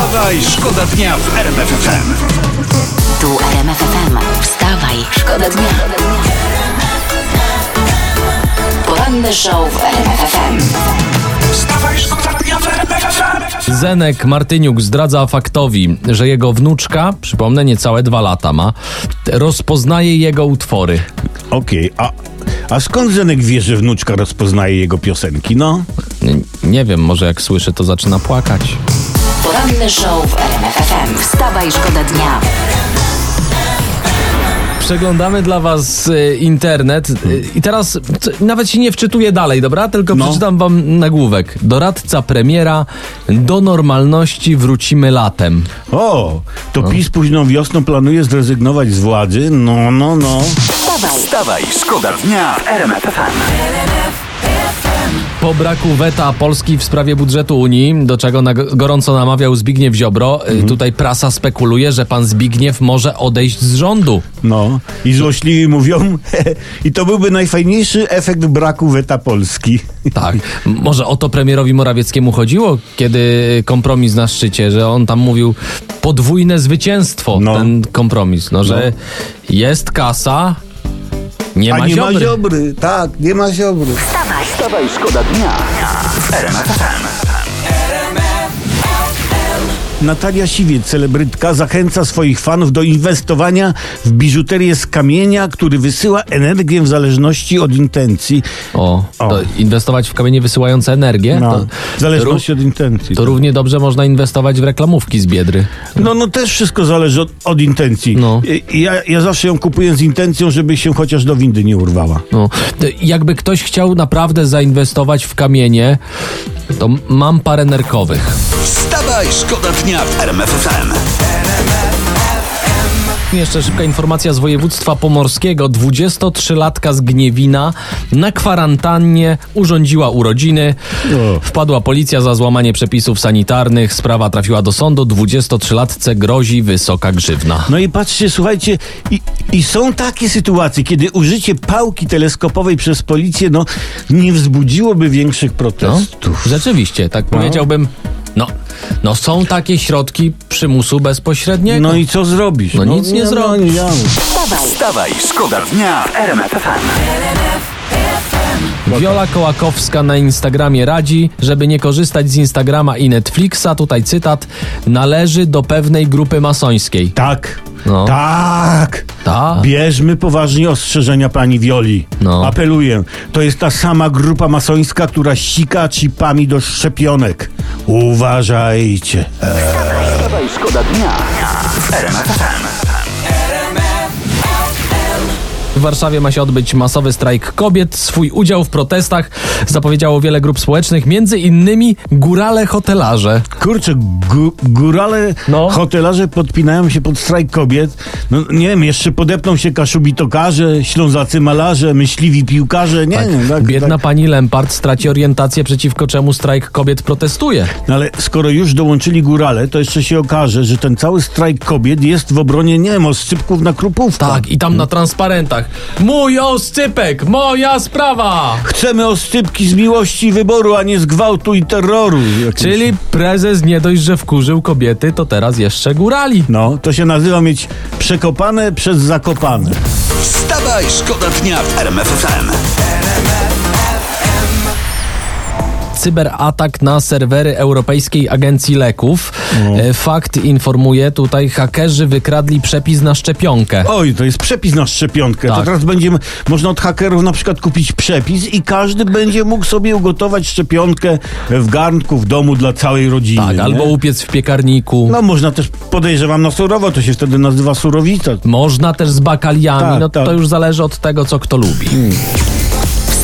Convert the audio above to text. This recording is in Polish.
Wstawaj, szkoda dnia w RMF FM. Tu RMF FM. Wstawaj, szkoda dnia. Poranny show w RMF FM. Wstawaj, szkoda dnia w RMF FM. Zenek Martyniuk zdradza faktowi, że jego wnuczka, przypomnę, niecałe dwa lata ma, rozpoznaje jego utwory. Okej, a, a skąd Zenek wie, że wnuczka rozpoznaje jego piosenki? No, Nie, nie wiem, może jak słyszy, to zaczyna płakać. Poranny show w RMF FM. Wstawaj, szkoda dnia. Przeglądamy dla was y, internet y, i teraz nawet się nie wczytuję dalej, dobra? Tylko No. przeczytam wam nagłówek. Doradca premiera, do normalności wrócimy latem. o, to PiS późną wiosną planuje zrezygnować z władzy? No, no, no. Wstawaj, Wstawaj, szkoda dnia w RMF FM. Po braku weta Polski w sprawie budżetu Unii, do czego na gorąco namawiał Zbigniew Ziobro, y, tutaj prasa spekuluje, że pan Zbigniew może odejść z rządu. No, i złośliwi mówią, i to byłby najfajniejszy efekt braku weta Polski. Tak. Może o to premierowi Morawieckiemu chodziło, kiedy kompromis na szczycie, że on tam mówił podwójne zwycięstwo, No. ten kompromis, no, że jest kasa, nie A ma nie ziobry. ma ziobry, tak, nie ma ziobry. Wstawaj, szkoda dnia w RMF FM. Natalia Siwiec, celebrytka, zachęca swoich fanów do inwestowania w biżuterię z kamienia, który wysyła energię w zależności od intencji. O, O. To inwestować w kamienie wysyłające energię, No, to, w zależności od intencji. to równie dobrze można inwestować w reklamówki z Biedry. No, no też wszystko zależy od, od intencji. No. Ja, ja zawsze ją kupuję z intencją, żeby się chociaż do windy nie urwała. No, jakby ktoś chciał naprawdę zainwestować w kamienie, to mam parę nerkowych. Wstawaj, szkoda dnia w RMF FM. Jeszcze szybka informacja z województwa pomorskiego. 23-latka z Gniewina na kwarantannie urządziła urodziny. Wpadła policja za złamanie przepisów sanitarnych. Sprawa trafiła do sądu. 23-latce grozi wysoka grzywna. No i patrzcie, słuchajcie, i, i są takie sytuacje, kiedy użycie pałki teleskopowej przez policję, no, nie wzbudziłoby większych No, protestów. rzeczywiście, tak powiedziałbym. No, no są takie środki przymusu bezpośredniego. No i co zrobisz? No nic nie zrobisz. ja- wstawaj, Wstawaj, szkoda dnia w RMF FM. Wiola Kołakowska na Instagramie radzi, żeby nie korzystać z Instagrama i Netflixa. Tutaj cytat. Należy do pewnej grupy masońskiej. Tak. No. Tak. Tak. Bierzmy poważnie ostrzeżenia pani Wioli. No. Apeluję. To jest ta sama grupa masońska, która sika chipami do szczepionek. Uważajcie. Wstawaj, szkoda dnia. W Warszawie ma się odbyć masowy strajk kobiet. Swój udział w protestach zapowiedziało wiele grup społecznych, między innymi górale hotelarze. Kurczę, gó- górale, No. hotelarze podpinają się pod strajk kobiet. No nie wiem, jeszcze podepną się kaszubitokarze, ślązacy malarze, myśliwi piłkarze. Nie wiem, tak, Biedna tak. pani Lempart straci orientację, przeciwko czemu strajk kobiet protestuje. No ale skoro już dołączyli górale, to jeszcze się okaże, że ten cały strajk kobiet jest w obronie, nie wiem, oscypków na krupówkę. Tak, i tam na transparentach. Mój oscypek, moja sprawa! Chcemy oscypki z miłości i wyboru, a nie z gwałtu i terroru. Jakimś. Czyli prezes nie dość, że wkurzył kobiety, to teraz jeszcze górali. No, to się nazywa mieć przekopane przez zakopane. Wstawaj, szkoda dnia w RMF Cyberatak na serwery Europejskiej Agencji Leków. E, Fakt informuje tutaj, hakerzy wykradli przepis na szczepionkę. Oj, to jest przepis na szczepionkę. To Tak. teraz będzie można od hakerów na przykład kupić przepis i każdy będzie mógł sobie ugotować szczepionkę w garnku w domu dla całej rodziny. Tak, nie? albo upiec w piekarniku. No można też, podejrzewam, na surowo, to się wtedy nazywa surowica. Można też z bakaliami, Tak, no tak. to już zależy od tego, co kto lubi.